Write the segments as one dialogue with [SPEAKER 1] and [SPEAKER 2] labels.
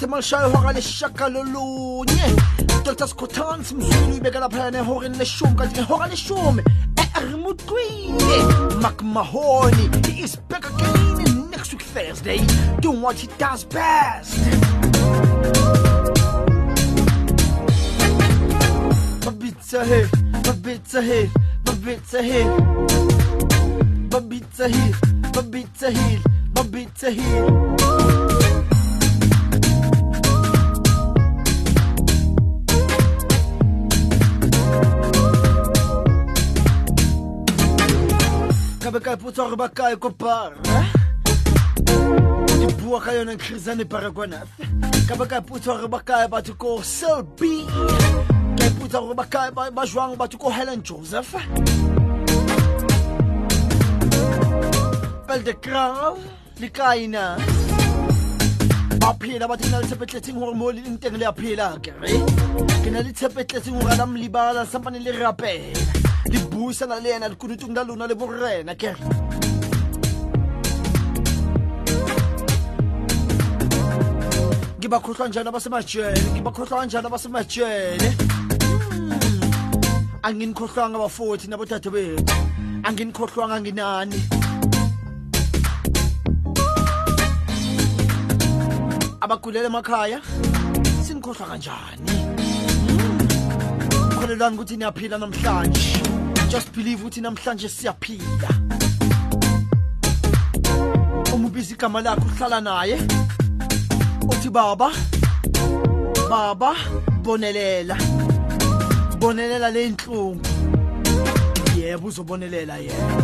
[SPEAKER 1] احتمال he is back again next week Thursday. Doing what he does best. Babita here, Babita here, Babita here. Ka ipotsa gore ba kae ko bar di bua ka yone nkgirisane parakwana ka be ka ipotsa gore ba kae batho ko selb ka ipotsa gore ba kae ba ba jwang batho ko helen joseph. Pel de kral le kae na? Ba phela batho ke na le tshepetletseng gore mo le leng teng le a phela kere ke na le tshepetletseng gore la molibala sampane le rapela le buisana le yena lekunutong la lona le borena kere ngibakhohlwa njani abasemajele? Ngibakhohlwa njani abasemajele? Hmm. anginikhohlwanga bafothi nabodade bethu. Anginikhohlwanga nginani. Abagulele emakhaya sinikhohlwa kanjani? Hmm. kholelwani ukuthi niyaphila namhlanje. Just believe ukuthi namhlanje siyaphila. Uma ubiza igama lakho uhlala naye uthi baba baba bonelela bonelela le nhlungu yebo uzobonelela yena.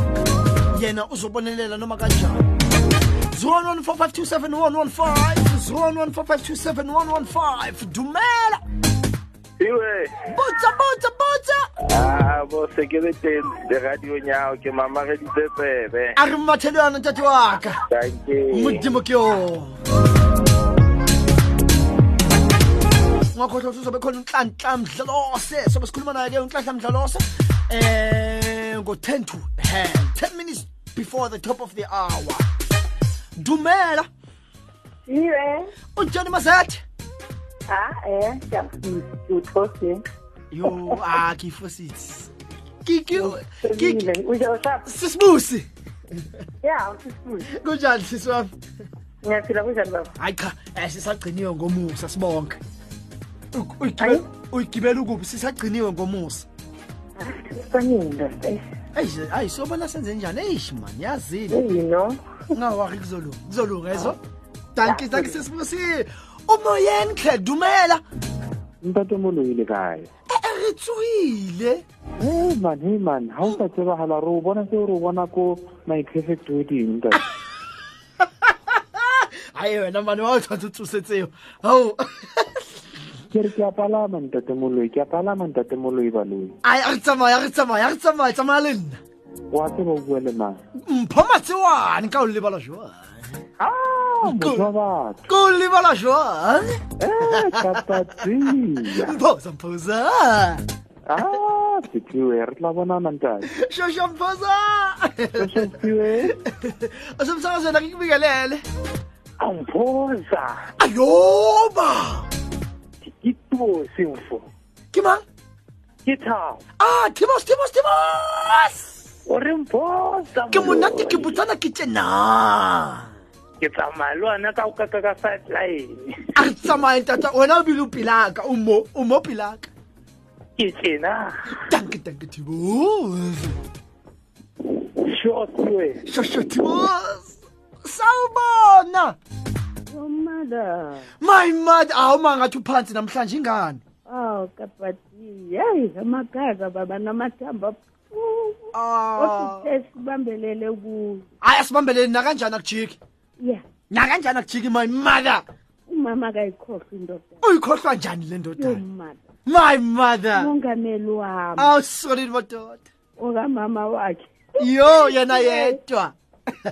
[SPEAKER 1] Yena uzobonelela noma kanjani? 0145271115 0145271115 dumela!
[SPEAKER 2] Iwe!
[SPEAKER 1] Botsa botsa botsa
[SPEAKER 2] a bo se ke le teng le radio nyao ke mamageditse tsebe
[SPEAKER 1] a re mmathelwana ntate wa ka
[SPEAKER 2] tanke
[SPEAKER 1] modimo ke o ngakhohlwa ukuthi uzobe khona unhlanhla mdlalose sobe sikhuluma naye-ke unhlanhla mdlalose um ngo-10 to 10 10 minutes before the top of the hour dumela
[SPEAKER 3] Iwe.
[SPEAKER 1] unjani masethe
[SPEAKER 3] Ah, eh, ngiyakuthosi.
[SPEAKER 1] yo ah kifosithi
[SPEAKER 3] Sibile. Uje usap.
[SPEAKER 1] sisibusi kunjani sisi wami
[SPEAKER 3] ngiyaphila kunjani baba
[SPEAKER 1] hayi cha um sisagciniwe ngomusa sibonke uyigibela ukuphi sisagciniwe ngomusa ayi siyobona senze njani? Eish kuzolunga kuzolunga ezo sisibusi umoyeni khle dumela.
[SPEAKER 4] Hey man hey man ha o sa tsebagala re o bona seo re o bona ko my perfect wedding ntate
[SPEAKER 1] hayi wena mane wa o tshwanetse tsosetseo ao
[SPEAKER 4] ke re ke a palama ntate moloi ke a palama ntate moloi baloi
[SPEAKER 1] ai a re tsamaya a re tsamaya a re tsamaya tsamaya le nna
[SPEAKER 4] wa tseba o bua le mang
[SPEAKER 1] mpho matsewane ka o lebala jwang
[SPEAKER 4] ah
[SPEAKER 1] ko o lebala jwang
[SPEAKER 4] eh kapatsia
[SPEAKER 1] mphosa mphosa
[SPEAKER 4] Ah, Siphiwe re tla bonana ntate.
[SPEAKER 1] Shosho mphosa. Shosho
[SPEAKER 2] Siphiwe.
[SPEAKER 1] Usemsakazweni
[SPEAKER 2] akikubingelele. Awuphosa. Ayoba.
[SPEAKER 1] Ikho simfo.
[SPEAKER 2] Kima? Kitha.
[SPEAKER 1] Ah, Timos Timos Timos.
[SPEAKER 2] Ore mphosa.
[SPEAKER 1] Ke monate ke butsana ke tsena.
[SPEAKER 2] ke tsamaya le wena ka o ka ka ka
[SPEAKER 1] a re tsamaye tata wena o bile o pelaka o mo pilaka mo pilaka
[SPEAKER 2] ke tjena
[SPEAKER 1] tanke tanke timos
[SPEAKER 2] shosiwe
[SPEAKER 1] shosho timos sawubona
[SPEAKER 3] Mother.
[SPEAKER 1] my mother awu mangathi uphansi namhlanje ingane
[SPEAKER 3] Oh, kapati. Hey, amagaza baba namathambo.
[SPEAKER 1] ah
[SPEAKER 3] Othi sibambelele ku.
[SPEAKER 1] hayi asibambeleni nakanjani akujiki
[SPEAKER 3] Yeah.
[SPEAKER 1] nakanjani akujiki my mother
[SPEAKER 3] Umama kayikhohlwa indoda.
[SPEAKER 1] uyikhohlwa njani le ndoda
[SPEAKER 3] Yomama.
[SPEAKER 1] My mother.
[SPEAKER 3] Mongameli wami.
[SPEAKER 1] aw sorry madoda
[SPEAKER 3] Okamama wakhe.
[SPEAKER 1] yo yena yedwa.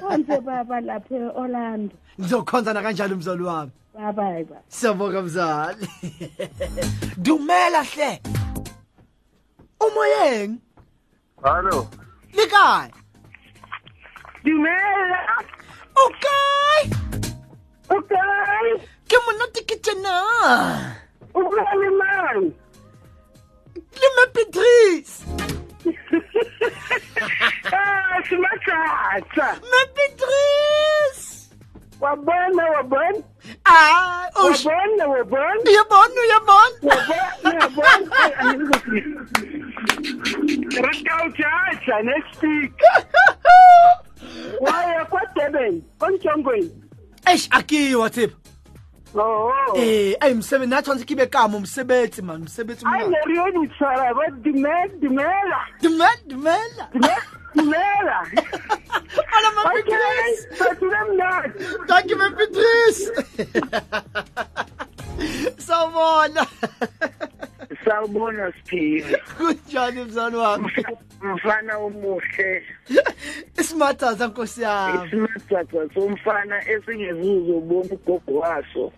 [SPEAKER 3] Konke baba lapha eOrlando.
[SPEAKER 1] ngizokhonza nakanjalo umzali wami.
[SPEAKER 3] Bye bye. bye.
[SPEAKER 1] siyabonga mzali. Dumela hle. Umoyeng.
[SPEAKER 2] Hallo
[SPEAKER 1] likaya
[SPEAKER 2] dumela.
[SPEAKER 1] Okay.
[SPEAKER 2] Okay.
[SPEAKER 1] Ke monate ke tjena Ah,
[SPEAKER 5] ubulala le
[SPEAKER 1] ma Patrice
[SPEAKER 5] Ah, c'est
[SPEAKER 1] ma carte
[SPEAKER 5] Ma Patrice Wa bonne, wa bonne
[SPEAKER 1] Ah, oh, Wa
[SPEAKER 5] bonne, wa
[SPEAKER 1] bonne Ya
[SPEAKER 5] bonne, ya bonne Wa bonne, ya bonne Rakautsha, next week Wa ya kwa tebe, kontongweni
[SPEAKER 1] Eish, akiyo wa
[SPEAKER 5] tseba
[SPEAKER 1] Eh, ayimsebenzi nathi nje kibe kama umsebenzi man, umsebenzi
[SPEAKER 5] hayi
[SPEAKER 1] umnandi.
[SPEAKER 5] neriyonitsara badimela dimela
[SPEAKER 1] Dumela, dumela.
[SPEAKER 5] dimela
[SPEAKER 1] Ala ma
[SPEAKER 5] okay
[SPEAKER 1] Beatrice.
[SPEAKER 5] sathule mnandi
[SPEAKER 1] Thank you, my Beatrice. Sawubona.
[SPEAKER 5] sawubona siphile
[SPEAKER 1] Kunjani mzali wami?
[SPEAKER 5] mfana omuhle
[SPEAKER 1] Isimathaza nkosi yami.
[SPEAKER 5] isimathatha somfana esingezuzo ubona ugogo waso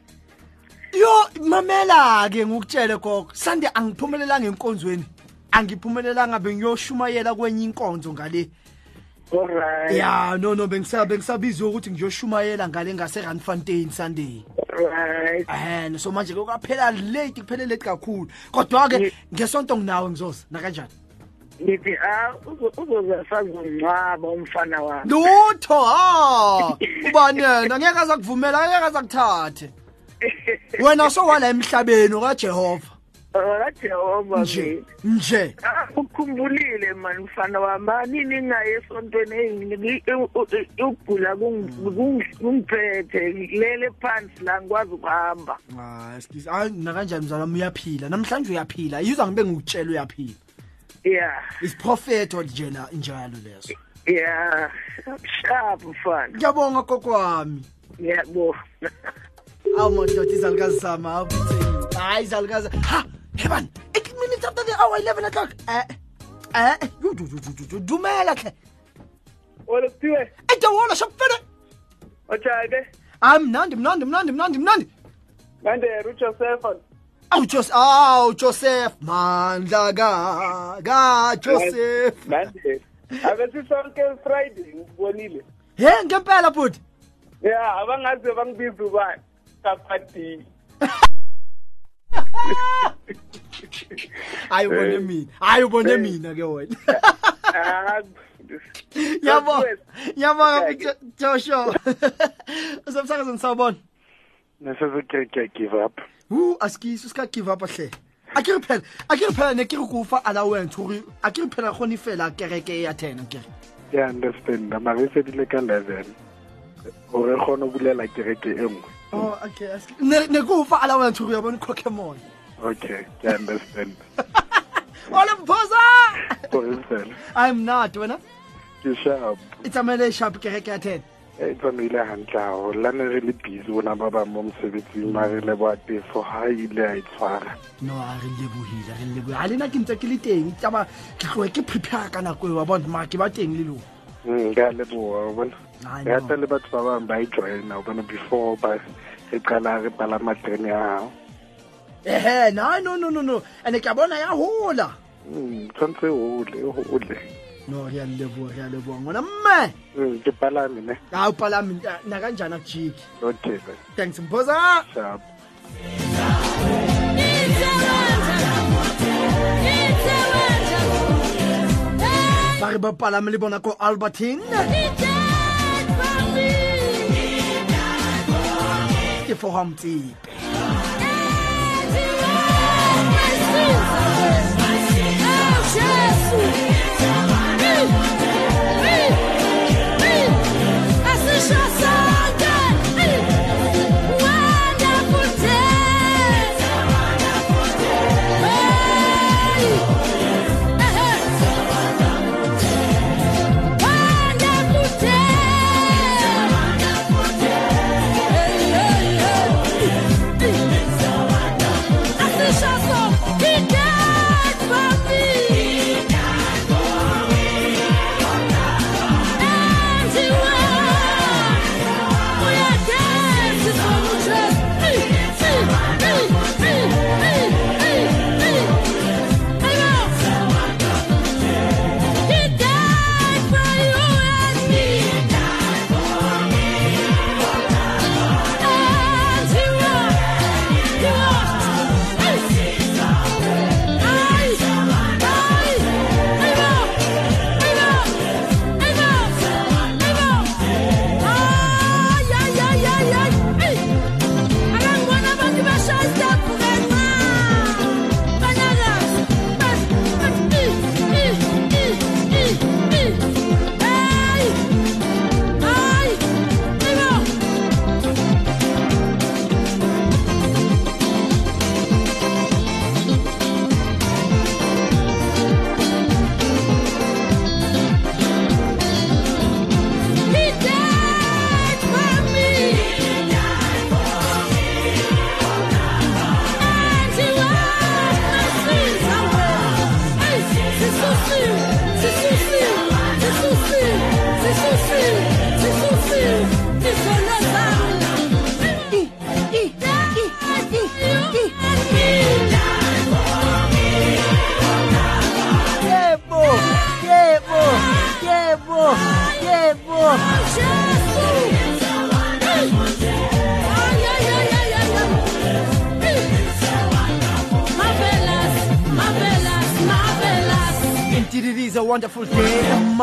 [SPEAKER 1] Yo, mamela ke ngukutshele gogo. Sande angiphumelelanga enkonzweni. Angiphumelelanga bengiyoshumayela kwenye inkonzo ngale.
[SPEAKER 5] alright
[SPEAKER 1] Ya, no no bengisaba bengisabizwa ukuthi ngiyoshumayela ngale ngase Randfontein Sunday.
[SPEAKER 5] alright
[SPEAKER 1] Eh, so manje kwaphela late kuphele late kakhulu. Kodwa ke ngesonto nginawe ngizoza na kanjani?
[SPEAKER 5] ngithi ah uzo- uzoze sazongcwaba umfana wami
[SPEAKER 1] Lutho ha. Ubani yena ngeke azakuvumela ngeke azakuthathe. Wena sowala emhlabeni kaJehova.
[SPEAKER 5] akajehova
[SPEAKER 1] Nje nje.
[SPEAKER 5] Ah, ukhumbulile mani mfana wami anini ngaye esontweni ukugula kung- kung- kungiphethe ngilele phansi la ngikwazi ukuhamba
[SPEAKER 1] Ah. Hayi na kanjani mzala wami uyaphila. Namhlanje uyaphila. Yizwa ngibe ngikutshela uyaphila.
[SPEAKER 5] ya
[SPEAKER 1] Is prophet njena njalo leso.
[SPEAKER 5] ya sharp mfana
[SPEAKER 1] Ngiyabonga gogo wami. awu madoda izalikazizama awu kutheni hayi izalikazi ha! Hebani eight minutes after the hour eleven o'clock. Eh eh You do do do do do do
[SPEAKER 5] do
[SPEAKER 1] do do
[SPEAKER 5] do
[SPEAKER 1] do do do do I'm hle
[SPEAKER 6] wena kuthiwe
[SPEAKER 1] edewona shakufele
[SPEAKER 6] ojayibe
[SPEAKER 1] hayi mnandi mnandi mnandi mnandi mnandi mandera ujosefa awujose awujoseph mandla ka kajoseph
[SPEAKER 5] abethi sonke friday ngibonile
[SPEAKER 1] he ngempela bhuti
[SPEAKER 5] ya abangaze bangibiza Dubai. Kapati
[SPEAKER 1] Hayi ubone mina. Hayi ubone mina ke wena. Yabo. Yabonga Joshua. Usamsakazeni sawubona.
[SPEAKER 4] nesezekeke give up
[SPEAKER 1] Hu askisi ska give up hle. Akere phela, akere phela ne ke re ko fa allowance hore akere phela khoni fela kereke ya 10 akere.
[SPEAKER 4] ke understand mara e fedile ka eleven gore re kgone go bulela kereke e nngwe
[SPEAKER 1] Oh okay, aski. Ne ne ko fa allowance hore ya bona Pokemon.
[SPEAKER 4] okay ke understand
[SPEAKER 1] Ola mphosa.
[SPEAKER 4] gore
[SPEAKER 1] I'm not wena.
[SPEAKER 4] ke sharp
[SPEAKER 1] Itsamele sharp kereke ya 10.
[SPEAKER 4] e eh, tsamaile hantle gagolo la ne re le busy bona ba bang mo mosebetsing ma re leboa tefo ga ile a e tshwara
[SPEAKER 1] No, a re lebohile, re lebohile. Ha lena ke ntse ke le teng, taba ke tlohe ke prepare ka nako eo wa bona ma ke ba teng le lona.
[SPEAKER 4] Mm, ke a leboa o bona
[SPEAKER 1] I
[SPEAKER 4] re le batho ba bangwe ba e joina o bona before ba re qala re palama terene ya gago
[SPEAKER 1] Eh, no, no, no, no, no. Ene ke a bona ya hola.
[SPEAKER 4] Mm, tshwanetse e gole e gole
[SPEAKER 1] No, re a leboha, re a leboha ngwana mme.
[SPEAKER 4] Mm, ke palame ne
[SPEAKER 1] Ha o palami na kanjani akujiki.
[SPEAKER 4] okay.
[SPEAKER 1] Thanks Mphosa.
[SPEAKER 4] sharp
[SPEAKER 1] tla re bapalame le bona ko albertin ke fogamtsepe Jesus.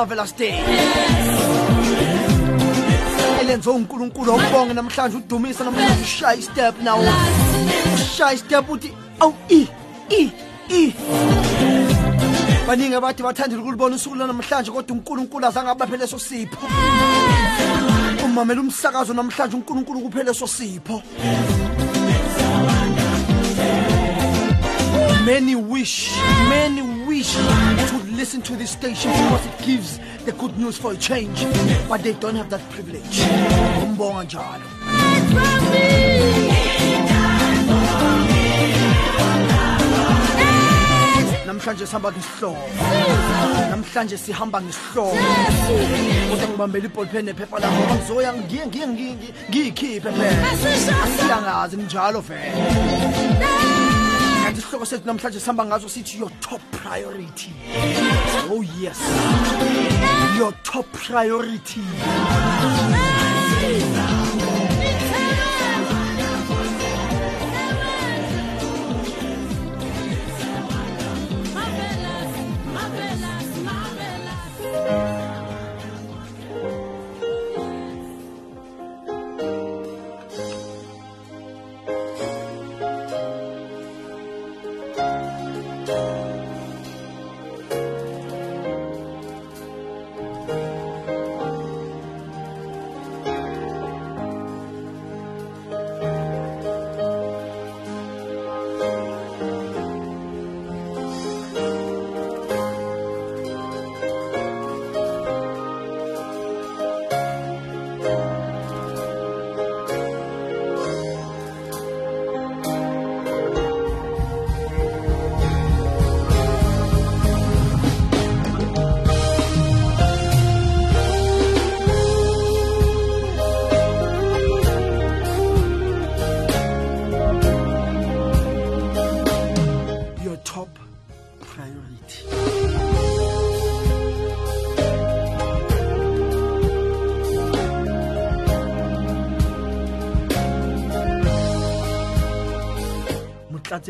[SPEAKER 1] Marvelous day. elenze uNkulunkulu awubonge namhlanje udumisa namhlanje ushaya step now. Ushaya step uthi awu i i i. Baningi abathi bathandile ukulibona usuku namhlanje kodwa uNkulunkulu azange abaphe leso sipho. Umamela umsakazo namhlanje uNkulunkulu kuphela leso sipho. Many wish, many wish to listen to this station because it gives the good news for a change, but they don't have that privilege. Umbonga njalo. Namhlanje sihamba ngesihlobo. Namhlanje sihamba ngesihlobo. Kodwa ngibambela iballpen nephepha lakho ngizoya ngiye ngiye ngiyikhiphe phela. Angiyangazi njalo vele. Isihloko sethu namhlanje sihamba ngazo sithi your top priority. Oh yes. Your top priority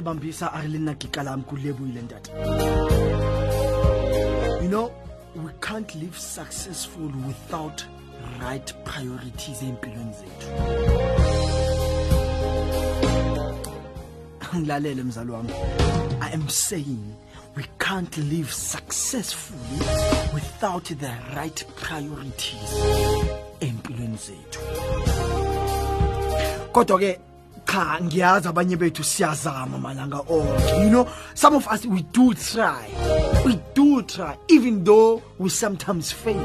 [SPEAKER 1] motlatse bambisa a re le nna ke kalam ko leboile ntate. You know we can't live successful without right priorities empilweni zethu. Ngilalele mzali wami. I am saying we can't live successfully without the right priorities empilweni zethu. Kodwa ke cha ngiyazi abanye bethu siyazama malanga onke you know? Some of us we do try. We do try even though we sometimes fail.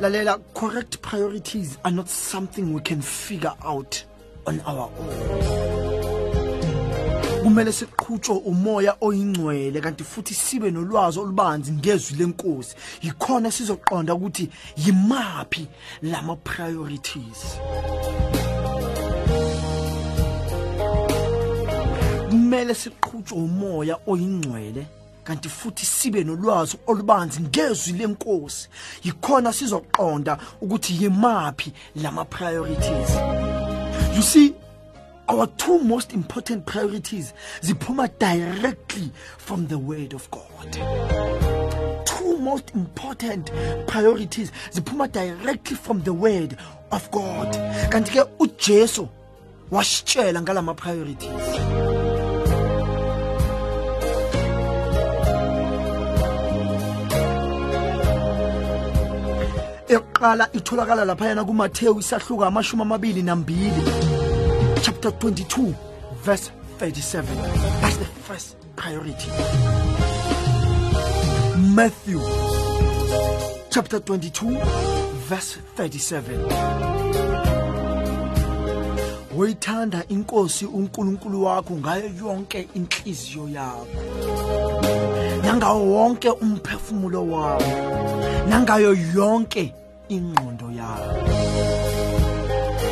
[SPEAKER 1] Lalela correct priorities are not something we can figure out on our own. Kumele siqhutshwe umoya oyingcwele kanti futhi sibe nolwazi olubanzi ngezwi lenkosi. Yikhona sizoqonda ukuthi yimaphi lama priorities. Kumele siqhutshwe umoya oyingcwele kanti futhi sibe nolwazi olubanzi ngezwi lenkosi. Yikhona sizoqonda ukuthi yimaphi lama priorities. You see our two most important priorities ziphuma directly from the word of god. Two most important priorities ziphuma directly from the word of god. Kanti ke ujesu wasitshela ngalama priorities eyokuqala itholakala laphayana kumathewu isahluka amashumi amabili nambili. Chapter 22 verse 37 that's the first priority. Matthew chapter 22 verse 37 woyithanda inkosi unkulunkulu wakho ngayo yonke inhliziyo yakho. Nangawo wonke umphefumulo wakho. Nangayo yonke ingqondo yakho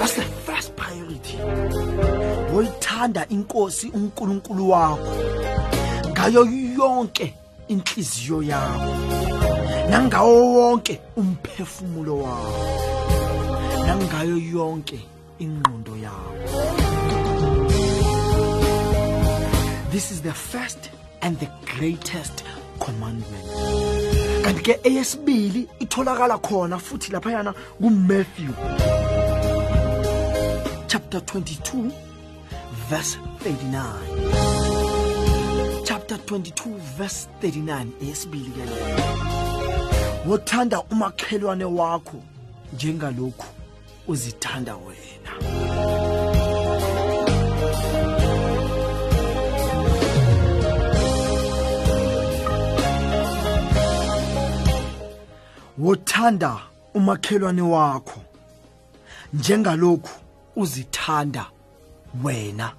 [SPEAKER 1] that's the first priority. Woyithanda inkosi unkulunkulu wakho. Ngayo yonke inhliziyo yakho. Nangawo wonke umphefumulo wakho. Nangayo yonke ingqondo yakho. This is the first and the greatest commandment. Kanti ke eyesibili itholakala khona futhi laphayana kuMatthew. Chapter 22 verse 39 chapter 22 verse 39 eyesibili ke leyo wothanda umakhelwane wakho njengalokhu uzithanda wena. Wothanda umakhelwane wakho. Njengalokhu uzithanda wena.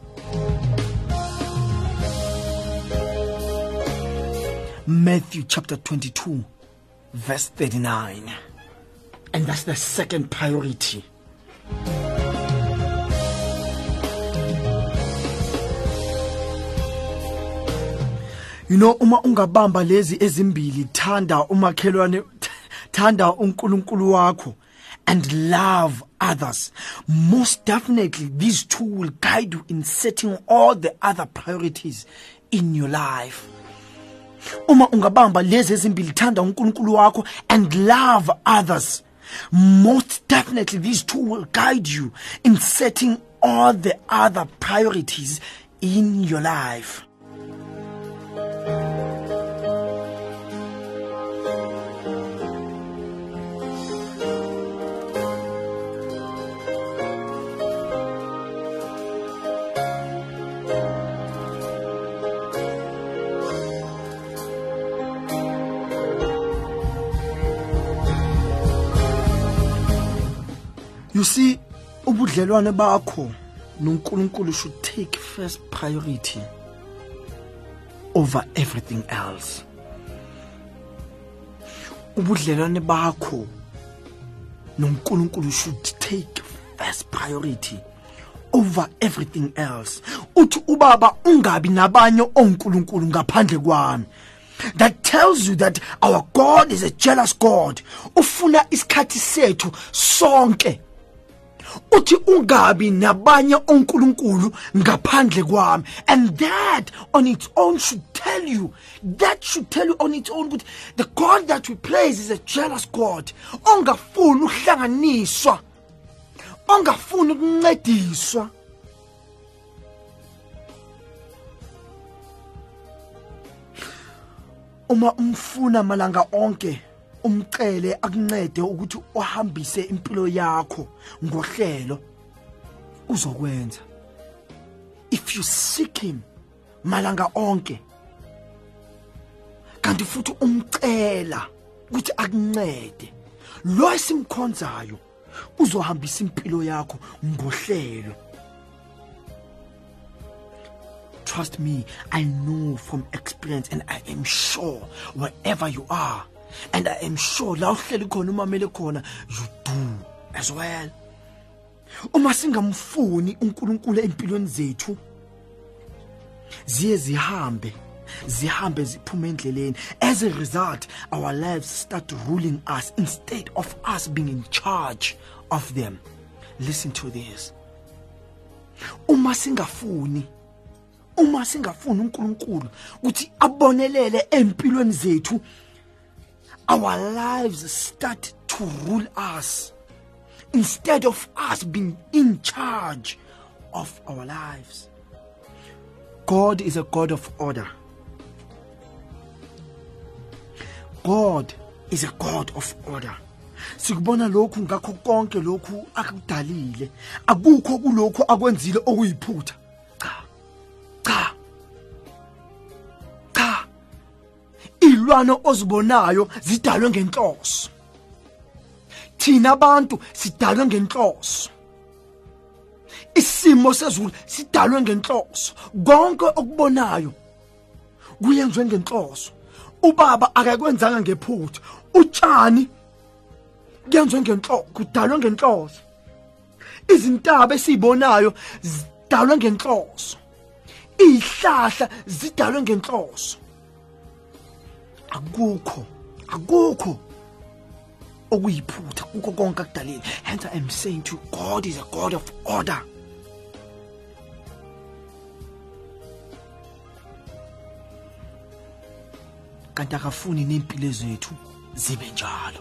[SPEAKER 1] Matthew chapter 22 verse 39 and that's the second priority. You know uma ungabamba lezi ezimbili thanda umakhelwane thanda uNkulunkulu wakho and love others. Most definitely these two will guide you in setting all the other priorities in your life. Uma ungabamba lezi ezimbili thanda uNkulunkulu wakho and love others most definitely these two will guide you in setting all the other priorities in your life. You see ubudlelwane bakho noNkulunkulu should take first priority over everything else. Ubudlelwane bakho noNkulunkulu should take first priority over everything else. Uthi ubaba ungabi nabanye oNkulunkulu ngaphandle kwami. That tells you that our God is a jealous God. Ufuna isikhathi sethu sonke. Uthi ungabi nabanye onkulunkulu ngaphandle kwami. And that on its own should tell you that should tell you on its own ukuthi the god that we praise is a jealous god ongafuni uhlanganiswa ongafuni ukuncediswa. Uma umfuna malanga onke umcele akuncede ukuthi uhambise impilo yakho ngohlelo. Uzokwenza. If you seek him malanga onke kanti futhi umcela ukuthi akuncede. Lo esimkhonzayo uzohambisa impilo yakho ngohlelo. Trust me i know from experience and i am sure wherever you are and i am sure la uhleli khona umamele khona you do as well. Uma singamfuni uNkulunkulu empilweni zethu ziye zihambe zihambe ziphume endleleni. As a result our lives start ruling us instead of us being in charge of them. Listen to this. Uma singafuni uma singafuni uNkulunkulu ukuthi abonelele empilweni zethu our lives start to rule us instead of us being in charge of our lives. God is a God of order. God is a God of order. Sikubona lokhu ngakho konke lokhu akudalile. Akukho kulokhu akwenzile okuyiphutha. Ilwana ozibonayo zidalwe ngenhloso. thina abantu sidalwe ngenhloso. Isimo sezulu sidalwe ngenhloso. Konke okubonayo kuyenziwe ngenhloso. Ubaba akakwenzanga ngephutha utshani kuyenziwe ngenhloso kudalwe ngenhloso. Izintaba esizibonayo zidalwe ngenhloso. Izihlahla zidalwe ngenhloso. Akukho akukho okuyiphutha kuko konke akudalile. Hence i am saying to you god is a god of order. Kanti akafuni nempilo zethu zibe njalo.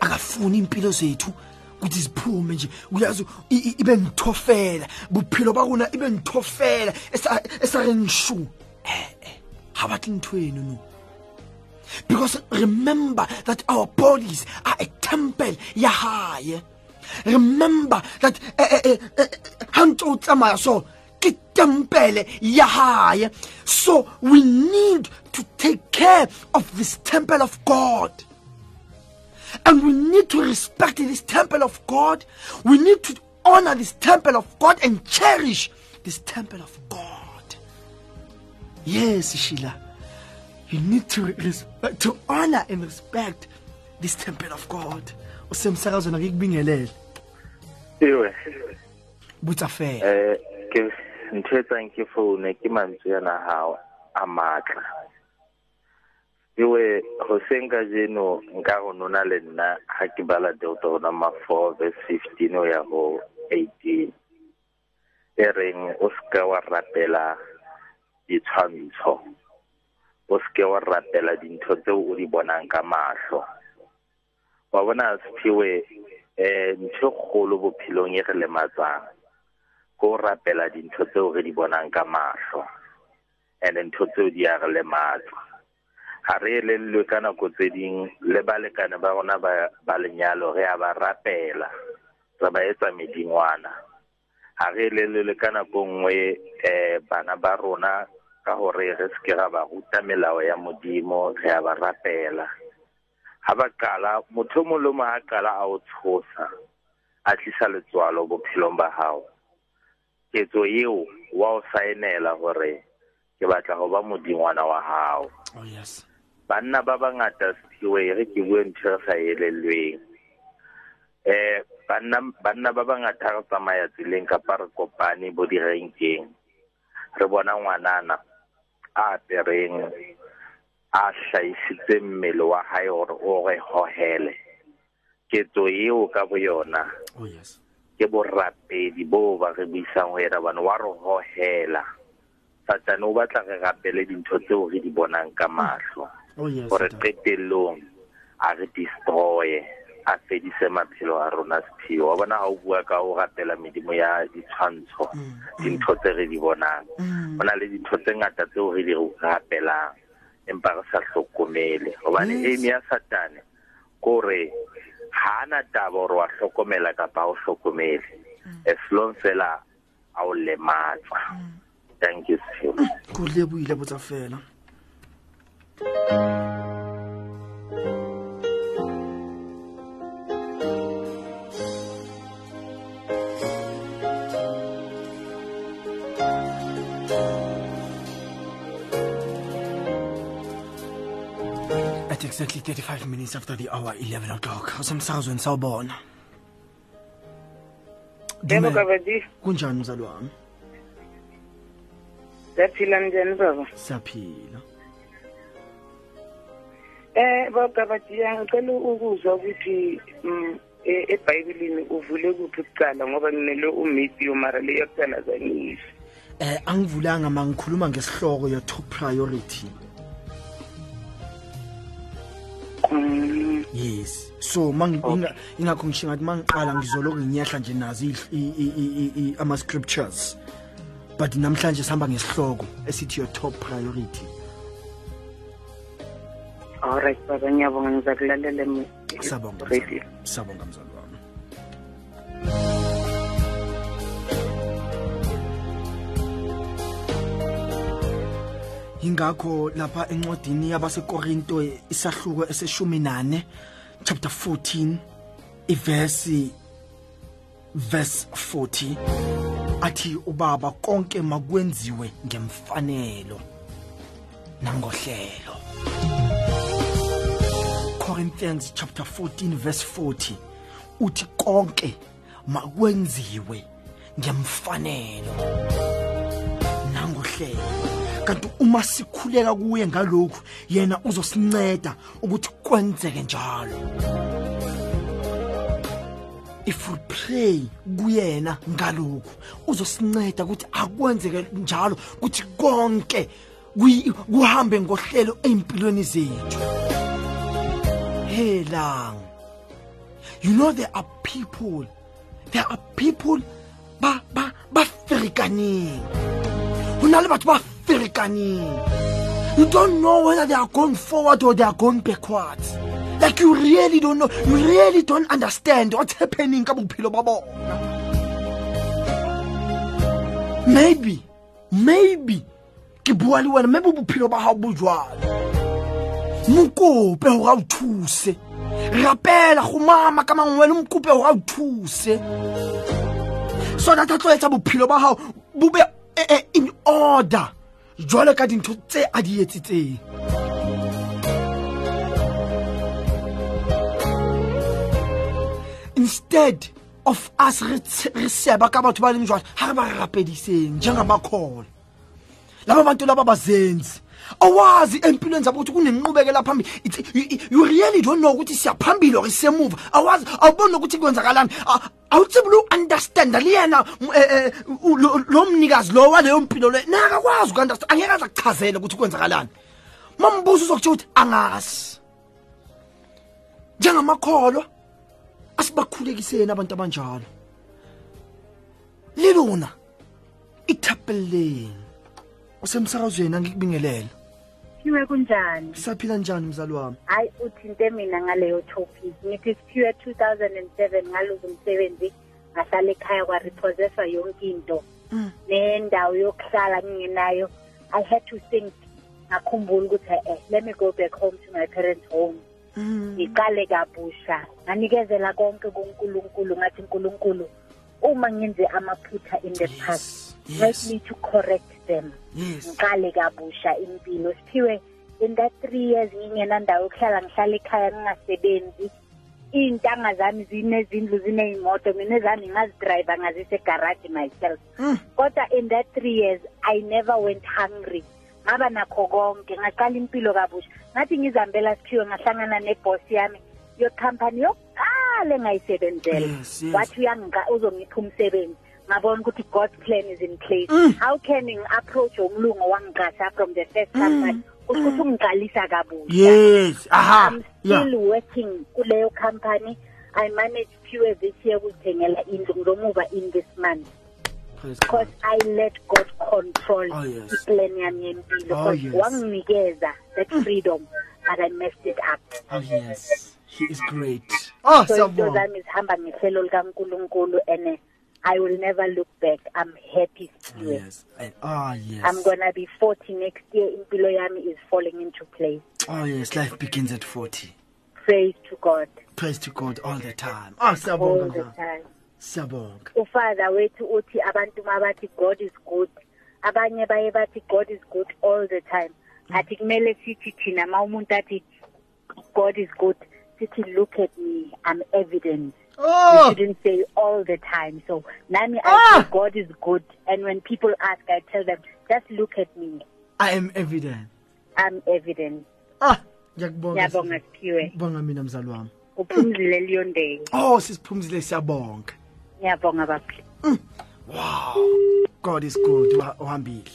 [SPEAKER 1] Akafuni impilo zethu ukuthi ziphume nje. Uyazi ibe ngithofela. Buphilo bakuna ibe ngithofela esarengishu eh eh. Because remember that our bodies are a temple ya remember that eh, eh, eh, eh, ntse o tsamaya so ke ya so we need to take care of this temple of god. And we need to respect this temple of god. We need to honor this temple of god and cherish this temple of god yes sheila you need to respect, to honor and respect this temple of God. Usemsakazweni akubingelele.
[SPEAKER 2] iwe
[SPEAKER 1] Butsa fela.
[SPEAKER 2] eh ke ntho e tsang ke foune ke mantswe yana hao a matla iwe hoseng ka jeno nka go nona le nna ha ke bala deuteronoma 4 verse 15 o ya go 18 e reng o seke wa rapela ditshwantsho o seke wa rapela dintho tseo o di bonang ka mahlo. Wa bona sephiwe um ntho e kgolo bophelong e re lematsang ko rapela dintho tseo re di bonang ka mahlo. And ntho tseo di a re lematsa ga re elellwe ka nako tse ding le balekane ba rona ba lenyalo re a ba rapela re ba etsa medingwana. Ga re elellwe ka nako nngwe um bana ba rona ka gore re seke ra ba ruta melao ya modimo re a ba rapela. Ga ba qala motho o lo mo a qala a o tshosa a tlisa letswalo bophelong ba gago ketso eo wa o saenela gore ke batla go ba modingwana wa gago
[SPEAKER 1] Oh yes.
[SPEAKER 2] banna ba bangata siwe re ke bue ntho e re sa elelweng um banna banna ba bangata re tsamaya tseleng kapa re kopane bo direnkeng re bona ngwanana a apereng a hlaisitse mmele wa hae gore o re hohele ketso eo ka bo yona
[SPEAKER 1] Oh yes.
[SPEAKER 2] ke borapedi boo ba re buisang ho yena bane wa re hohela satane o batla re rapele dintho tseo re di bonang ka mahlo
[SPEAKER 1] Oh yes.
[SPEAKER 2] gore
[SPEAKER 1] Satan.
[SPEAKER 2] qetellong a re destroye a fedise maphelo a rona sephio wa bona ga o bua ka o rapela medimo ya ditshwantsho dintho tse re di bonang.
[SPEAKER 1] Mm.
[SPEAKER 2] go na le dintho tse ngata tseo re di rapelang empa re sa hlokomele. Gobane aim ya satane kore ga ana taba gore wa hlokomela kapa ha o hlokomele. As long fela a o lematsa thank you Siphiwe.
[SPEAKER 1] Go lebohile botsa fela. At exactly 35 minutes after the hour 11 o'clock. Usemsakazweni sawubona.
[SPEAKER 5] yebo
[SPEAKER 1] Dumela.
[SPEAKER 5] kabadi
[SPEAKER 1] Kunjani mzali wami?
[SPEAKER 5] siyaphila njani baba
[SPEAKER 1] Siyaphila.
[SPEAKER 5] eh bakabadiya ngicela ukuzwa ukuthi mm, e- ebhayibhelini uvule kuphi kuqala ngoba nginele umatthew mara le yokuqala zangiyisho
[SPEAKER 1] Eh angivulanga mangikhuluma ngesihloko your top priority. Yes. So ingakho ngisho ngathi mangiqala ngizoloku nginyahla nje nazo i- i- i- i- ama scriptures. But namhlanje sihamba ngesihloko esithi your top priority.
[SPEAKER 5] alright baba ngiyabonga ngizakulalela
[SPEAKER 1] Sabonga. Sabonga mzali ingakho lapha encwadini yabasekorinto isahluko eseshumi nane chapter 14 iverse verse 40 athi ubaba konke makwenziwe ngemfanelo nangohlelo. Corinthians chapter 14 verse 40 uthi konke makwenziwe ngemfanelo nangohlelo. Kanti uma sikhuleka kuye ngalokhu yena uzosinceda ukuthi kwenzeke njalo. If we pray kuyena ngalokhu uzosinceda ukuthi akwenzeke njalo ukuthi konke kuyi- kuhambe ngohlelo empilweni zethu. Hey lang you know there are people there are people ba ba ba ferekaneng ho na le batho ba ferekaneng you don't know whether they are going forward or they are going backwards. Like you really don't know. You really don't understand what's happening ka bophelo ba bona. Maybe maybe ke bua le wena maybe bophelo ba hao bo jwalo. Mokope hore a o thuse. Rapela go mama ka mangwe le mokope hore a o thuse. So that a tlo etsa bophelo ba hao bo be eh, eh, in order jwale ka dintho tse a di etsitseng. Instead of us re seba ka batho ba leng jwale ha re ba re rapediseng njengamakhola laba bantu laba bazenzi awazi empilweni zabo ukuthi kunenqubekela phambili. It's- you- you- you really don't know ukuthi siyaphambili or sisemuva. Awazi awuboni ukuthi kwenzakalani. A- awutsibi lu-understanda liyena m- eh, eh, u- lo lo mnikazi lo waleyo mpilo le. Nakakwazi uku-understand angeke aze akuchazele ukuthi kwenzakalani. Mambuza uzokutshela ukuthi angazi. Njengamakholwa asibakhulekiseni abantu abanjalo. Lelona ithapeleni usemsakazweni angikubingelele.
[SPEAKER 7] Siphiwe kunjani?
[SPEAKER 1] Saphila njani mzali wami?
[SPEAKER 7] Hayi uthinte mina ngaleyo topic. Ngithi siphiwe 2007 ngaluza umsebenzi ngahlala ekhaya kwarepossesswa yonke into.
[SPEAKER 1] Mm.
[SPEAKER 7] nendawo yokuhlala ngingenayo. I had to think ngakhumbula ukuthi eh let me go back home to my parents home.
[SPEAKER 1] Mm.
[SPEAKER 7] ngiqale kabusha nganikezela konke kuNkulunkulu ngathi uNkulunkulu uma ngenze amaphutha in the past
[SPEAKER 1] Yes,
[SPEAKER 7] help
[SPEAKER 1] yes.
[SPEAKER 7] me to correct them
[SPEAKER 1] yes.
[SPEAKER 7] Ngiqale kabusha impilo. Siphiwe in that three years ngingenandawo yokuhlala ngihlala ekhaya ngingasebenzi. Iy'ntanga zami zinezindlu ziney'moto. Mina ezami ngazidrayiva ngazise egaraji myself.
[SPEAKER 1] Mm.
[SPEAKER 7] kodwa in that three years i never went hungry. Ngaba nakho konke ngaqala impilo kabusha. Ngathi ngizihambela siphiwe ngahlangana nebhosi yami. Yokhampani yokuqala engayisebenzela.
[SPEAKER 1] Yes, yes.
[SPEAKER 7] wathi uyangika- uzongipha umsebenzi. Ngabona ukuthi god's plan is in place.
[SPEAKER 1] Mm.
[SPEAKER 7] how can ngi-approach umlungu wangiqasha from the first company kusho ukuthi ungiqalisa kabusha
[SPEAKER 1] yes. Aha.
[SPEAKER 7] I'm
[SPEAKER 1] yeah.
[SPEAKER 7] still working kuleyo company. I managed pure this year ukuzithengela indlu ngizomuva in this month.
[SPEAKER 1] Praise
[SPEAKER 7] because
[SPEAKER 1] God.
[SPEAKER 7] I let God control
[SPEAKER 1] Oh, yes.
[SPEAKER 7] iplan yami yempilo.
[SPEAKER 1] Oh,
[SPEAKER 7] because
[SPEAKER 1] yes.
[SPEAKER 7] wanginikeza that freedom but I messed it up.
[SPEAKER 1] Oh yes. He is great. Oh
[SPEAKER 7] so into
[SPEAKER 1] siyabonga
[SPEAKER 7] zami zihamba ngehlelo likaNkulunkulu and eh, I will never look back. I'm happy still.
[SPEAKER 1] Yes. And- ah yes.
[SPEAKER 7] I'm gonna be 40 next year. Impilo yami is falling into place.
[SPEAKER 1] Oh yes. Life begins at 40
[SPEAKER 7] praise to God.
[SPEAKER 1] Praise to God all the time. Ah
[SPEAKER 7] all
[SPEAKER 1] siyabonga
[SPEAKER 7] the time.
[SPEAKER 1] Siyabonga.
[SPEAKER 7] Ufather wethu uthi abantu mabathi god is good. Abanye baye bathi god is good all the time. Athi kumele sithi thina ma umuntu athi god is good. Sithi look at me. I'm evident
[SPEAKER 1] oh!
[SPEAKER 7] Shouldn't say all the time. So nami i
[SPEAKER 1] Ah!
[SPEAKER 7] say god is good. And when people ask i tell them just look at me.
[SPEAKER 1] I am evident.
[SPEAKER 7] I'm evident.
[SPEAKER 1] Ah! Ngiyakubonga
[SPEAKER 7] ngiyabonga siphiwe
[SPEAKER 1] bonga mina mzali wami.
[SPEAKER 7] Uphumzile liyondeni
[SPEAKER 1] oh sisiphumzile siyabonga.
[SPEAKER 7] Ngiyabonga baphi.
[SPEAKER 1] Wow. God is good. Uha- uhambile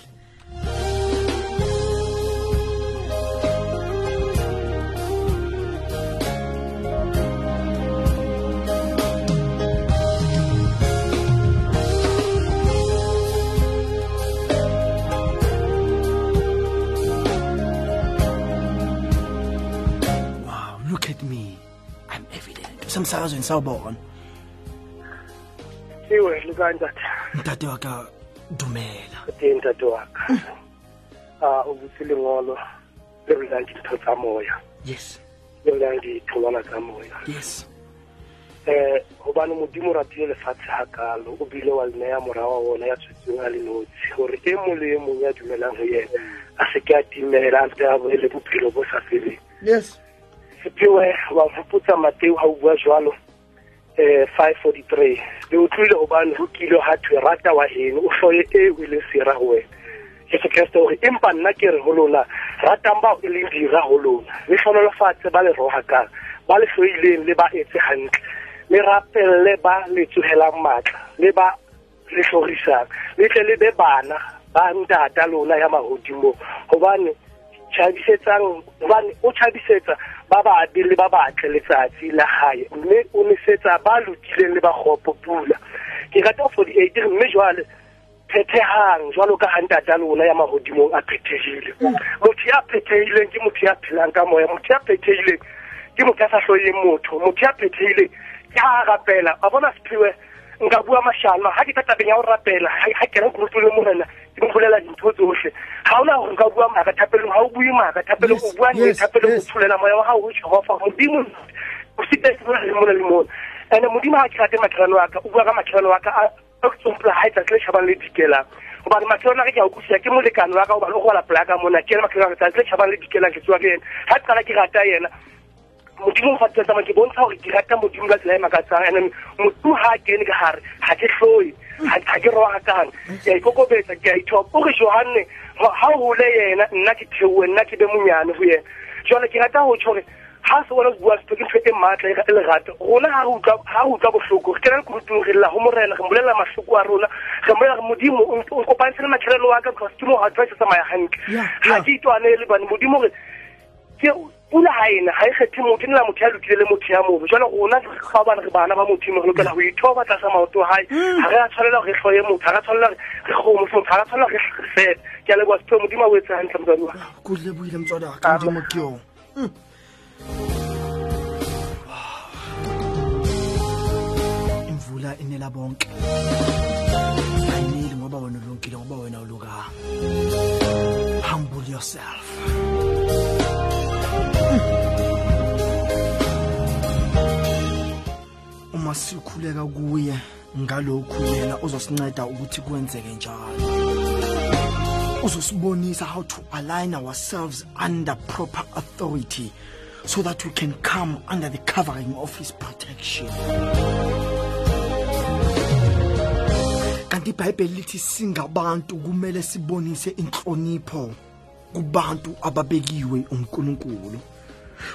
[SPEAKER 1] semsakazweni sawubona
[SPEAKER 4] iwe likani
[SPEAKER 1] tata mdade waka dumela.
[SPEAKER 4] Uthe mdade waka hmm. ah ukuthi lingolo lebulanti litho tsa moya.
[SPEAKER 1] Yes.
[SPEAKER 4] Lebulanti itholwana tsa moya.
[SPEAKER 1] Yes.
[SPEAKER 4] Eh hobane modimo ratile lefatshe gakalo o bile wa leneya mora wa ona ya tshwetseng a le notshi gore e mo le e mong ya dumelang go yena a seke a timela a ntse a boele bophelo bo sa feleng.
[SPEAKER 1] Yes
[SPEAKER 4] sephewe wa nkgopotsa mateo ga o bua five forty three le utlwile gobane go kile ga thwe rata wa heno o foye e o ile sera go wena. Jesu kreste gore empa nna ke re go lona ratang bao e leng dira go lona. Le tlhonolofatse ba le roga kang ba le hloileng le ba etse gantle le rapelle ba le tsogelang maatla le ba le tlhogisang le tle le be bana ba ba ntata lona ya mahodimo gobane tšhabisetsang gobane o tšhabisetsa ba babe le ba batle letsatsi la gae mme o nesetsa ba lokileng le bagopo pula. Ke rata forty eight mme jwale phethehang jwalo ka gantata lona ya magodimong a phethegile motho ya phethehileng ke motho ya phelang ka moya motho ya phethehileng ke motho ya sa tlhoyeng motho motho ya phethehileng ke ga rapela. A bona sephiwe nka bua mashalma ha ke ka tabeng ya go rapela ha ke re kurutso le morena ke mo bolela dintho tsohle ha ona gore ka bua maka thapelong ga o bue maaka thapelong o bua ne thapelong o tsholela moya wa gago o jehofa modimo o sitetse le mona le mona. And modimo ga ke rate makhelane wa ka o bua ka makhelane wa ka a ga e etsatsi le tšhabang le dikelang gobane matlhelano a ka ke a ukusia ke molekane wa ka gobane o gola polaka mona ke ena makhelane wa ka tsatsi le tšhabang le dikelang ke tsewa ke ena ga qala ke rata yena modimo fa tsama ke bontsha gore ke rata modimo ka tsela e makatsang. And modimo ga a kene ka gare ga ke tlhoe ga ke roakang ke a ikokobetsa ke a ithopa. O re johanne ha o le yena nna ke theoe nna ke be monyane go yena. Jale ke rata go tšho gore ha se bona bua setho ke ntho e maatla e lerato. Rona ha re utlwa bohloko re kena le re lla go morena re mbolelela mahloko a rona re mbolela re modimo o kopantshe le matšhelelo wa ka because ke mo ga tho tsamaya gantle ga ke itwanele bane modimo re pula ha ena ha e kgethe motho e nela motho ya lokile le motho ya mobe jwale rona ga bane re bana ba modimo re lokela go ithoba tlasa maoto gae ga re a tshwanela gore re tlhoye motho ga re a tshwanela re kgomo motho ga re a tshwanela re fele ke a leboa sephe modimo a o etse gantle motswadi wa
[SPEAKER 1] kudle buile motswadi ka modimo ke yong imvula inela bonke. Ayineli ngoba wena ulungile ngoba wena ulukanga humble yourself uma sikhuleka kuye ngalokhu yena uzosinceda ukuthi kwenzeke njalo. Uzosibonisa how to align ourselves under proper authority so that we can come under the covering of his protection. Kanti ibhayibheli lithi singabantu kumele sibonise inhlonipho kubantu ababekiwe uNkulunkulu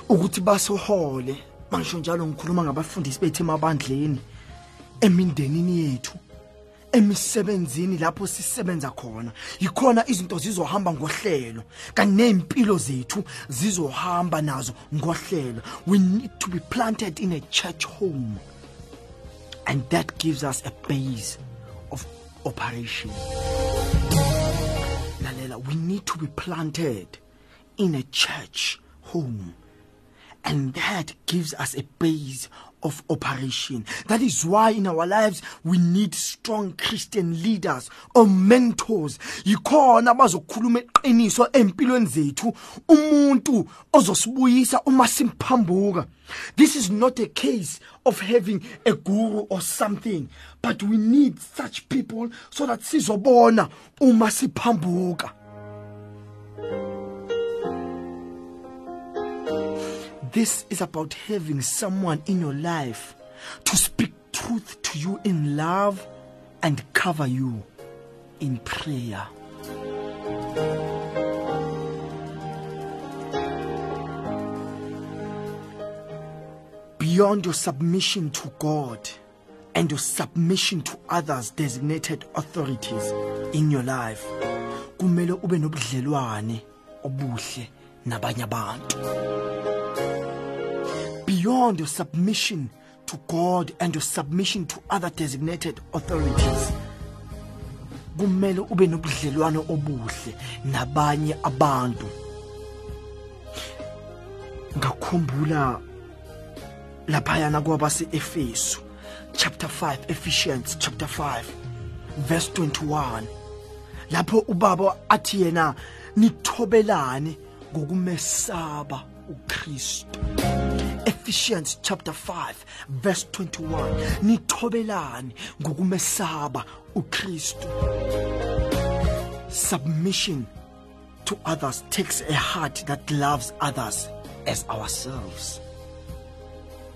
[SPEAKER 1] ukuthi basohole. Mangisho njalo ngikhuluma ngabafundisi bethu emabandleni emindenini yethu emisebenzini lapho sisebenza khona. Yikhona izinto zizohamba ngohlelo kanti nezimpilo zethu zizohamba nazo ngohlelo. We need to be planted in a church home and that gives us a base of operation. Lalela we need to be planted in a church home. And that gives us a base of operation. That is why in our lives we need strong Christian leaders or mentors. Abazokhuluma empilweni zethu umuntu ozosibuyisa uma simphambuka. This is not a case of having a guru or something, but we need such people so that sizobona uma siphambuka. This is about having someone in your life to speak truth to you in love and cover you in prayer. Beyond your submission to God and your submission to others designated authorities in your life, kumele ube nobudlelwane obuhle nabanye abantu. Beyond your submission to God and your submission to other designated authorities. Kumele ube nobudlelwano obuhle nabanye abantu. Ngakhumbula laphayana kwabase Efesu chapter 5 Ephesians chapter 5 verse 21 lapho ubaba athi yena nithobelane ngokumesaba uKristu. Ephesians chapter 5 verse 21 nithobelani ngokumesaba uKristu. Submission to others takes a heart that loves others as ourselves.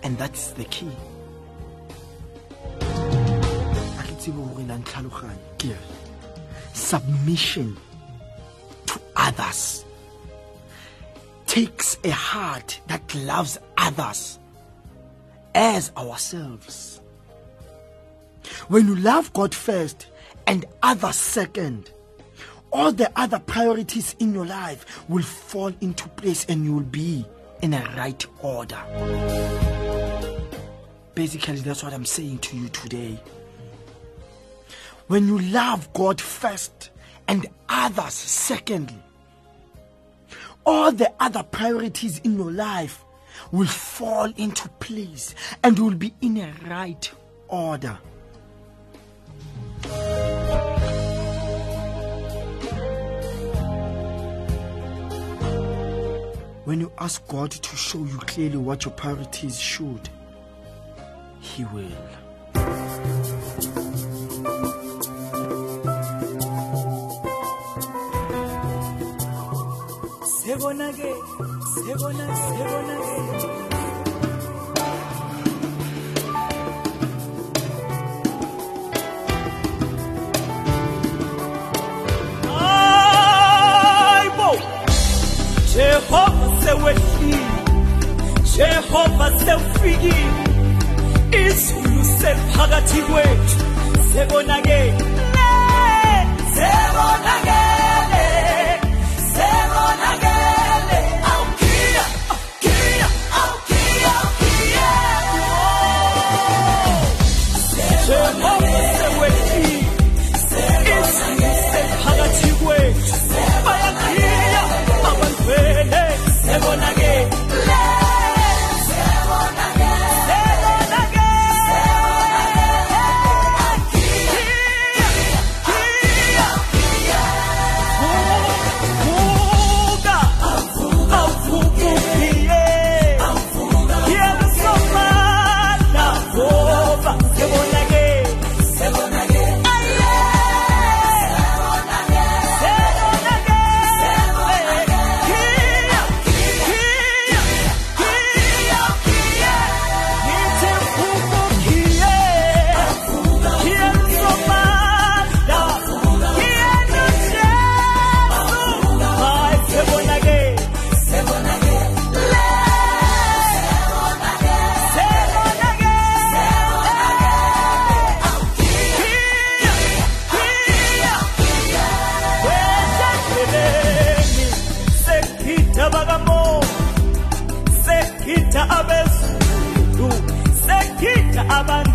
[SPEAKER 1] And that's the key. Submission to others takes a heart that loves others as ourselves. When you love God first and others second, all the other priorities in your life will fall into place and you will be in a right order. Basically, that's what I'm saying to you today. When you love God first and others secondly, all the other priorities in your life will fall into place and will be in a right order. When you ask God to show you clearly what your priorities should, He will.
[SPEAKER 8] 세곤하게 세곤하게 세곤하게 Jehova seu efini Jehova seu fiki izulu sephakathi kwethu sebonakele sebonakele abezulu, sekita abandwele,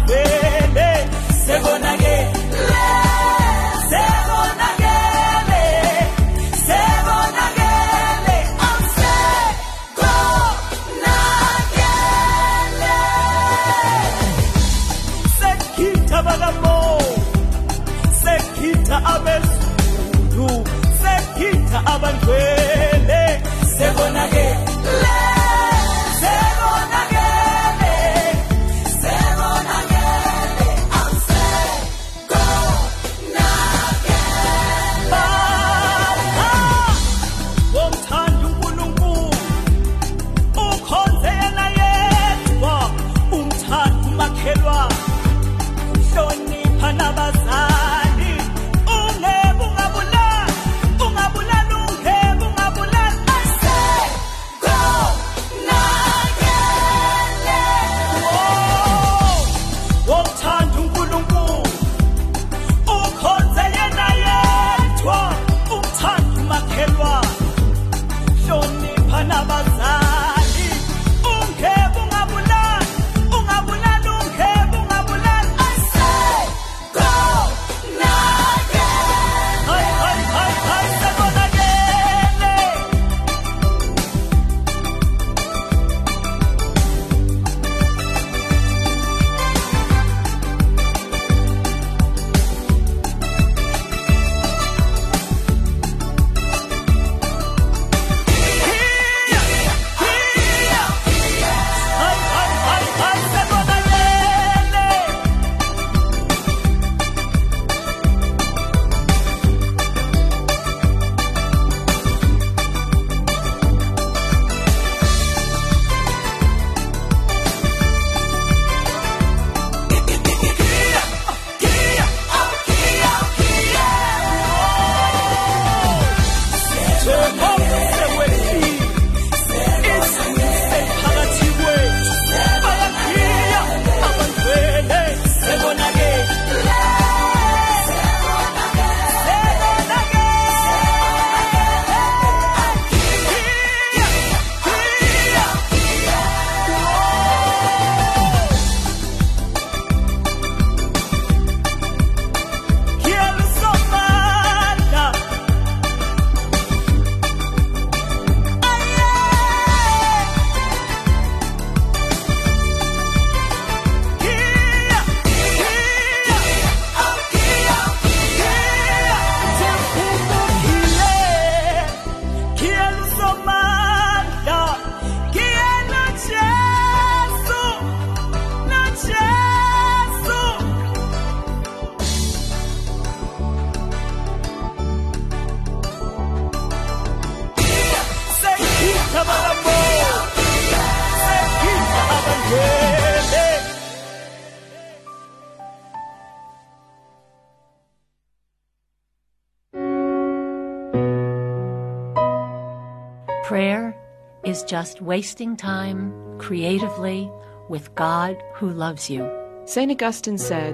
[SPEAKER 9] just wasting time creatively with God who loves you.
[SPEAKER 10] St. Augustine said,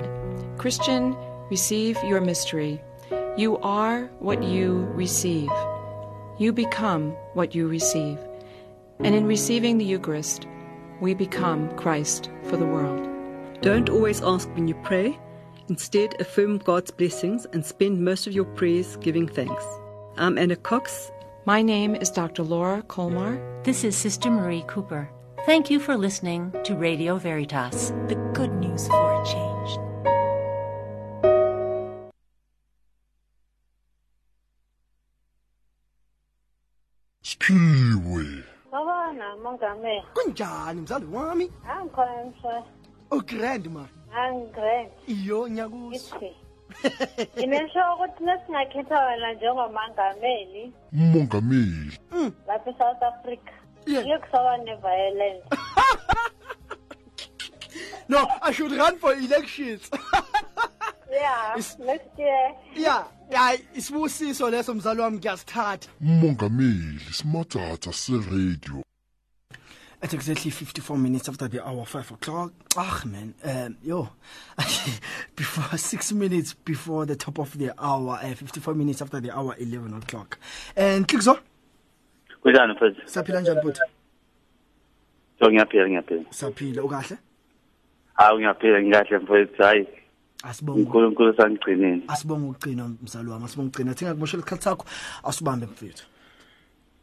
[SPEAKER 10] Christian, receive your mystery. You are what you receive. You become what you receive. And in receiving the Eucharist, we become Christ for the world.
[SPEAKER 11] Don't always ask when you pray. Instead, affirm God's blessings and spend most of your prayers giving thanks. I'm Anna Cox.
[SPEAKER 10] My name is Dr. Laura Colmar.
[SPEAKER 9] This is Sister Marie Cooper. Thank you for listening to Radio Veritas, the good news for a change.
[SPEAKER 12] Siphiwe.
[SPEAKER 13] Babona mongameli.
[SPEAKER 1] kunjani mzali wami
[SPEAKER 13] Angikhona mfana.
[SPEAKER 1] ugrand oh, ma
[SPEAKER 13] Angigrand.
[SPEAKER 1] iyo nyakuso
[SPEAKER 13] Ithi. Nginesho ukuthi lesingakhetha wena njengomangameli
[SPEAKER 12] Mongameli.
[SPEAKER 13] lapha hmm. eSouth Africa.
[SPEAKER 1] Yeah.
[SPEAKER 13] Ngekusoba neviolence.
[SPEAKER 1] no i should run for elections
[SPEAKER 13] Yeah,
[SPEAKER 1] Is-
[SPEAKER 13] next year.
[SPEAKER 1] ya ya isibusiso leso mzali wami ngiyasithatha
[SPEAKER 12] Mongameli simathatha se-radio.
[SPEAKER 1] It's exactly 54 minutes after the hour, 5 o'clock. Ah, man. Um, yo, before six minutes before the top of the hour, uh, 54 minutes after the hour, 11 o'clock. And click so.
[SPEAKER 8] kunjani mfethu
[SPEAKER 1] Saphila njani futhi?
[SPEAKER 8] so ngiyaphila ngiyaphila
[SPEAKER 1] Saphila ukahle?
[SPEAKER 8] hawu ngiyaphila ngikahle mfethu hayi
[SPEAKER 1] Asibonge.
[SPEAKER 8] unkulunkulu sangigcinile
[SPEAKER 1] Asibonge ukugcina mzali wami, asibonge ukugcina. Thinga kumoshela isikhathi sakho, asibambe mfethu.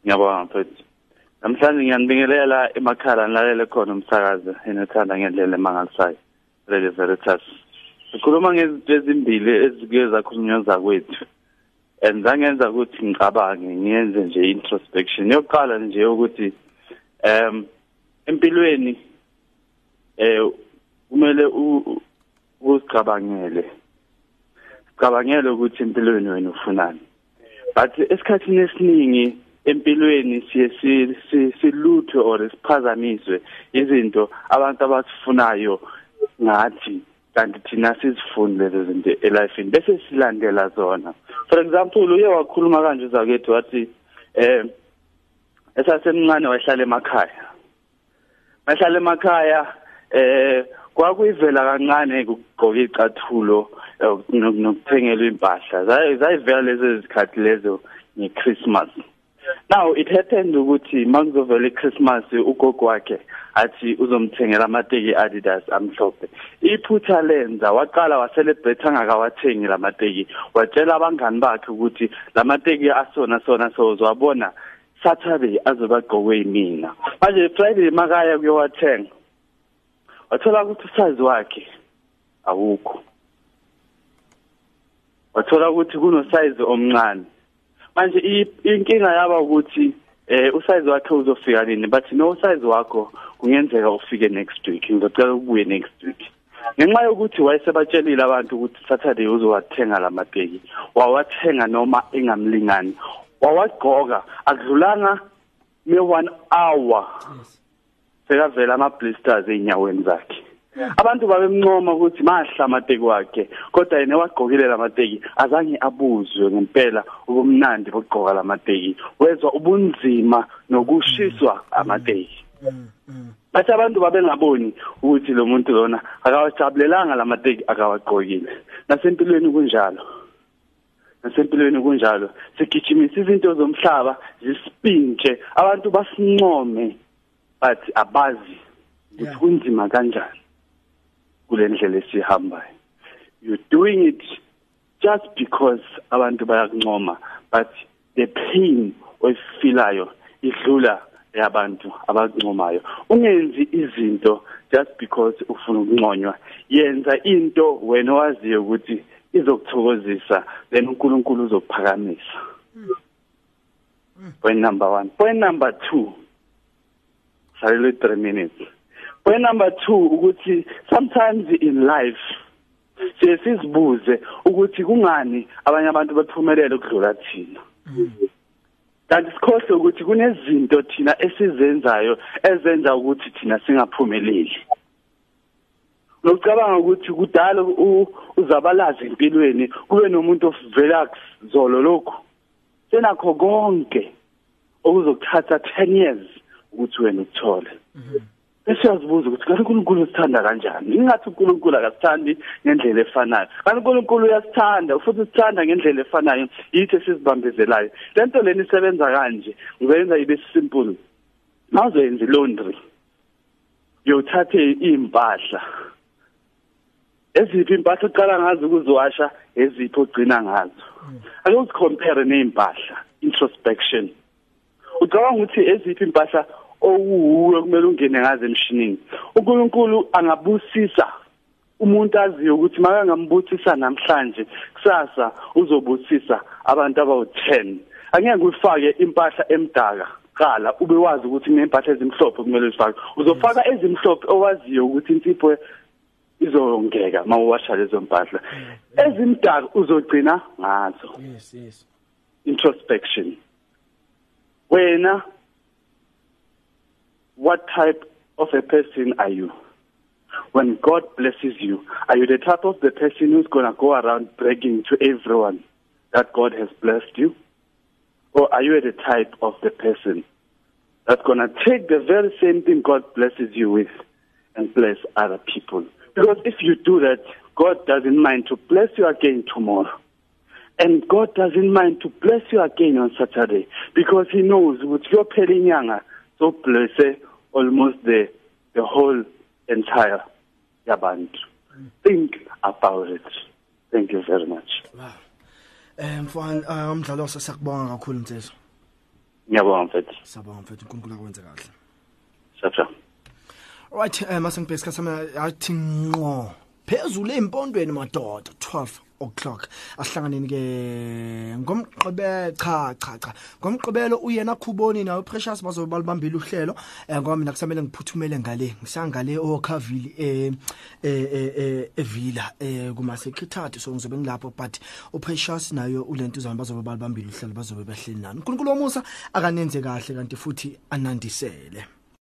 [SPEAKER 8] ngiyabonga mfethu namhlanje ngiyanibingelela emakhala nilalele khona umsakazo enethanda ngendlela emangalisayo. Radio veritas sikhuluma ngezinto ezimbili ezike zakhulunywa zakwethu and zangenza ukuthi ngicabange ngiyenze nje introspection. Yokuqala nje ukuthi um empilweni eh kumele uzicabangele. Cabangele ukuthi empilweni wena ufunani. But esikhathini esiningi empilweni siye si- si- siluthwe or siphazamiswe izinto abantu abazifunayo ngathi kanti thina sizifuni lezo zinto elifini bese silandela zona. For example uye wakhuluma kanje zakethu wathi eh esasemncane wahlala emakhaya. Bahlala emakhaya eh kwakuyivela kancane ukugqoka icathulo eh, nok- nokuthengelwa impahla. Zayi- zayivela lezo zikhathi lezo ngeChristmas. Now it happened ukuthi makuzovela iChristmas ugogo wakhe athi uzomthengela amateki Adidas amhlophe. Iphutha lenza waqala wacelebrate angakawathengi lamateki watshela abangani bakhe ukuthi lamateki asona sona sozwabona Saturday azobagqokwe yimina. Manje Friday makaya kuyowathenga wathola ukuthi usazi wakhe awukho. Wathola ukuthi kunosize omncane. Manje i- inkinga yaba ukuthi eh usize wakhe uzofika nini? But no size wakho kungenzeka ufike next week. Ngizocela ukubuye next week. Ngenxa yokuthi wayesebatshelile abantu ukuthi Saturday uzowathenga lamateki wawathenga noma engamlingani wawagqoka akudlulanga me 1 hour. Sekavela ama blisters einyaweni zakhe. Abantu babemncoma ukuthi mahla amateki wakhe kodwa yena wagqokile lamateki azange abuzwe ngempela ubumnandi bogqoka lamateki wezwa ubunzima nokushiswa amateki. Bathi abantu babengaboni ukuthi lo muntu lona akawajabulelanga lamateki akawagqokile. Nasempilweni kunjalo. Nasempilweni kunjalo. Sigijimisa izinto zomhlaba zisipintshe. Abantu basincome. But abazi ukuthi kunzima kanjani. Kule ndlela esihambayo. You doing it just because abantu bayakuncoma but the pain oyifilayo idlula yabantu abakuncomayo. Ungenzi izinto just because ufuna ukunconywa yenza into wena owaziyo ukuthi izokuthokozisa then uNkulunkulu uzokuphakamisa. Point number 1 point number 2 salele 3 minutes. Point number 2 ukuthi sometimes in life siye sizibuze ukuthi kungani abanye abantu bephumelele ukudlula thina. Kanti sikhohle ukuthi kunezinto thina esizenzayo ezenza ukuthi thina singaphumeleli. Ngicabanga ukuthi kudala uzabalaza empilweni kube nomuntu ovela zolo lokho senakho konke okuzokuthatha 10 years ukuthi wena uthole. bese uyazibuza ukuthi kanti uNkulunkulu usithanda kanjani? Ingathi uNkulunkulu akasithandi ngendlela efanayo. Kanti uNkulunkulu uyasithanda futhi usithanda ngendlela efanayo. Yithi sizibambezelayo lento leni isebenza kanje ngizoyenza ibe simple. Mawuzoyenza laundry uyothathe impahla eziphi impahla uqala ngazo ukuziwasha eziphi ogcina ngazo? Ake uzicompare nezimpahla introspection. Ucabanga ukuthi eziphi impahla owuwe kumele ungene ngazo emshinini. uNkulunkulu angabusisa umuntu aziyo ukuthi maka ngambusisa namhlanje kusasa uzobusisa abantu abawu10 angeke ufake impahla emdaka qala ube wazi ukuthi kunempahla ezimhlophe kumele uzifake uzofaka ezimhlophe owaziyo ukuthi insipho izongeka mawuwasha lezo mpahla. Ezimdaka uzogcina ngazo.
[SPEAKER 1] Yes yes.
[SPEAKER 8] Introspection. Wena what type of a person are you? When god blesses you are you the type of the person who's going to go around bragging to everyone that god has blessed you? Or are you the type of the person that's going to take the very same thing god blesses you with and bless other people? Because if you do that god doesn't mind to bless you again tomorrow. And God doesn't mind to bless you again on Saturday because he knows with your pelinyanga so bless almost the the whole entire yabantu. Think about it. Thank you very much.
[SPEAKER 1] Eh mfana umdlalo wasakubonga kakhulu mthetho.
[SPEAKER 8] Ngiyabonga mfethu.
[SPEAKER 1] Sabonga mfethu. uNkulunkulu akwenze kahle.
[SPEAKER 8] Sasa
[SPEAKER 1] right eh masengibheka isikhathi athi nqo phezulu empondweni madoda. 12 o'clock. Ahlanganeni ke ngomqobe cha cha cha. Ngomqobelo uyena khuboni nawe precious bazobe balibambile uhlelo. Eh, ngoba mina kusamele ngiphuthumele ngale ngisangale okhavili eh eh evila eh kuma secretary so ngizobe ngilapho but uprecious nayo ulento uzana bazobe balibambile uhlelo bazobe behleli nani. uNkulunkulu womusa akanenze kahle kanti futhi anandisele.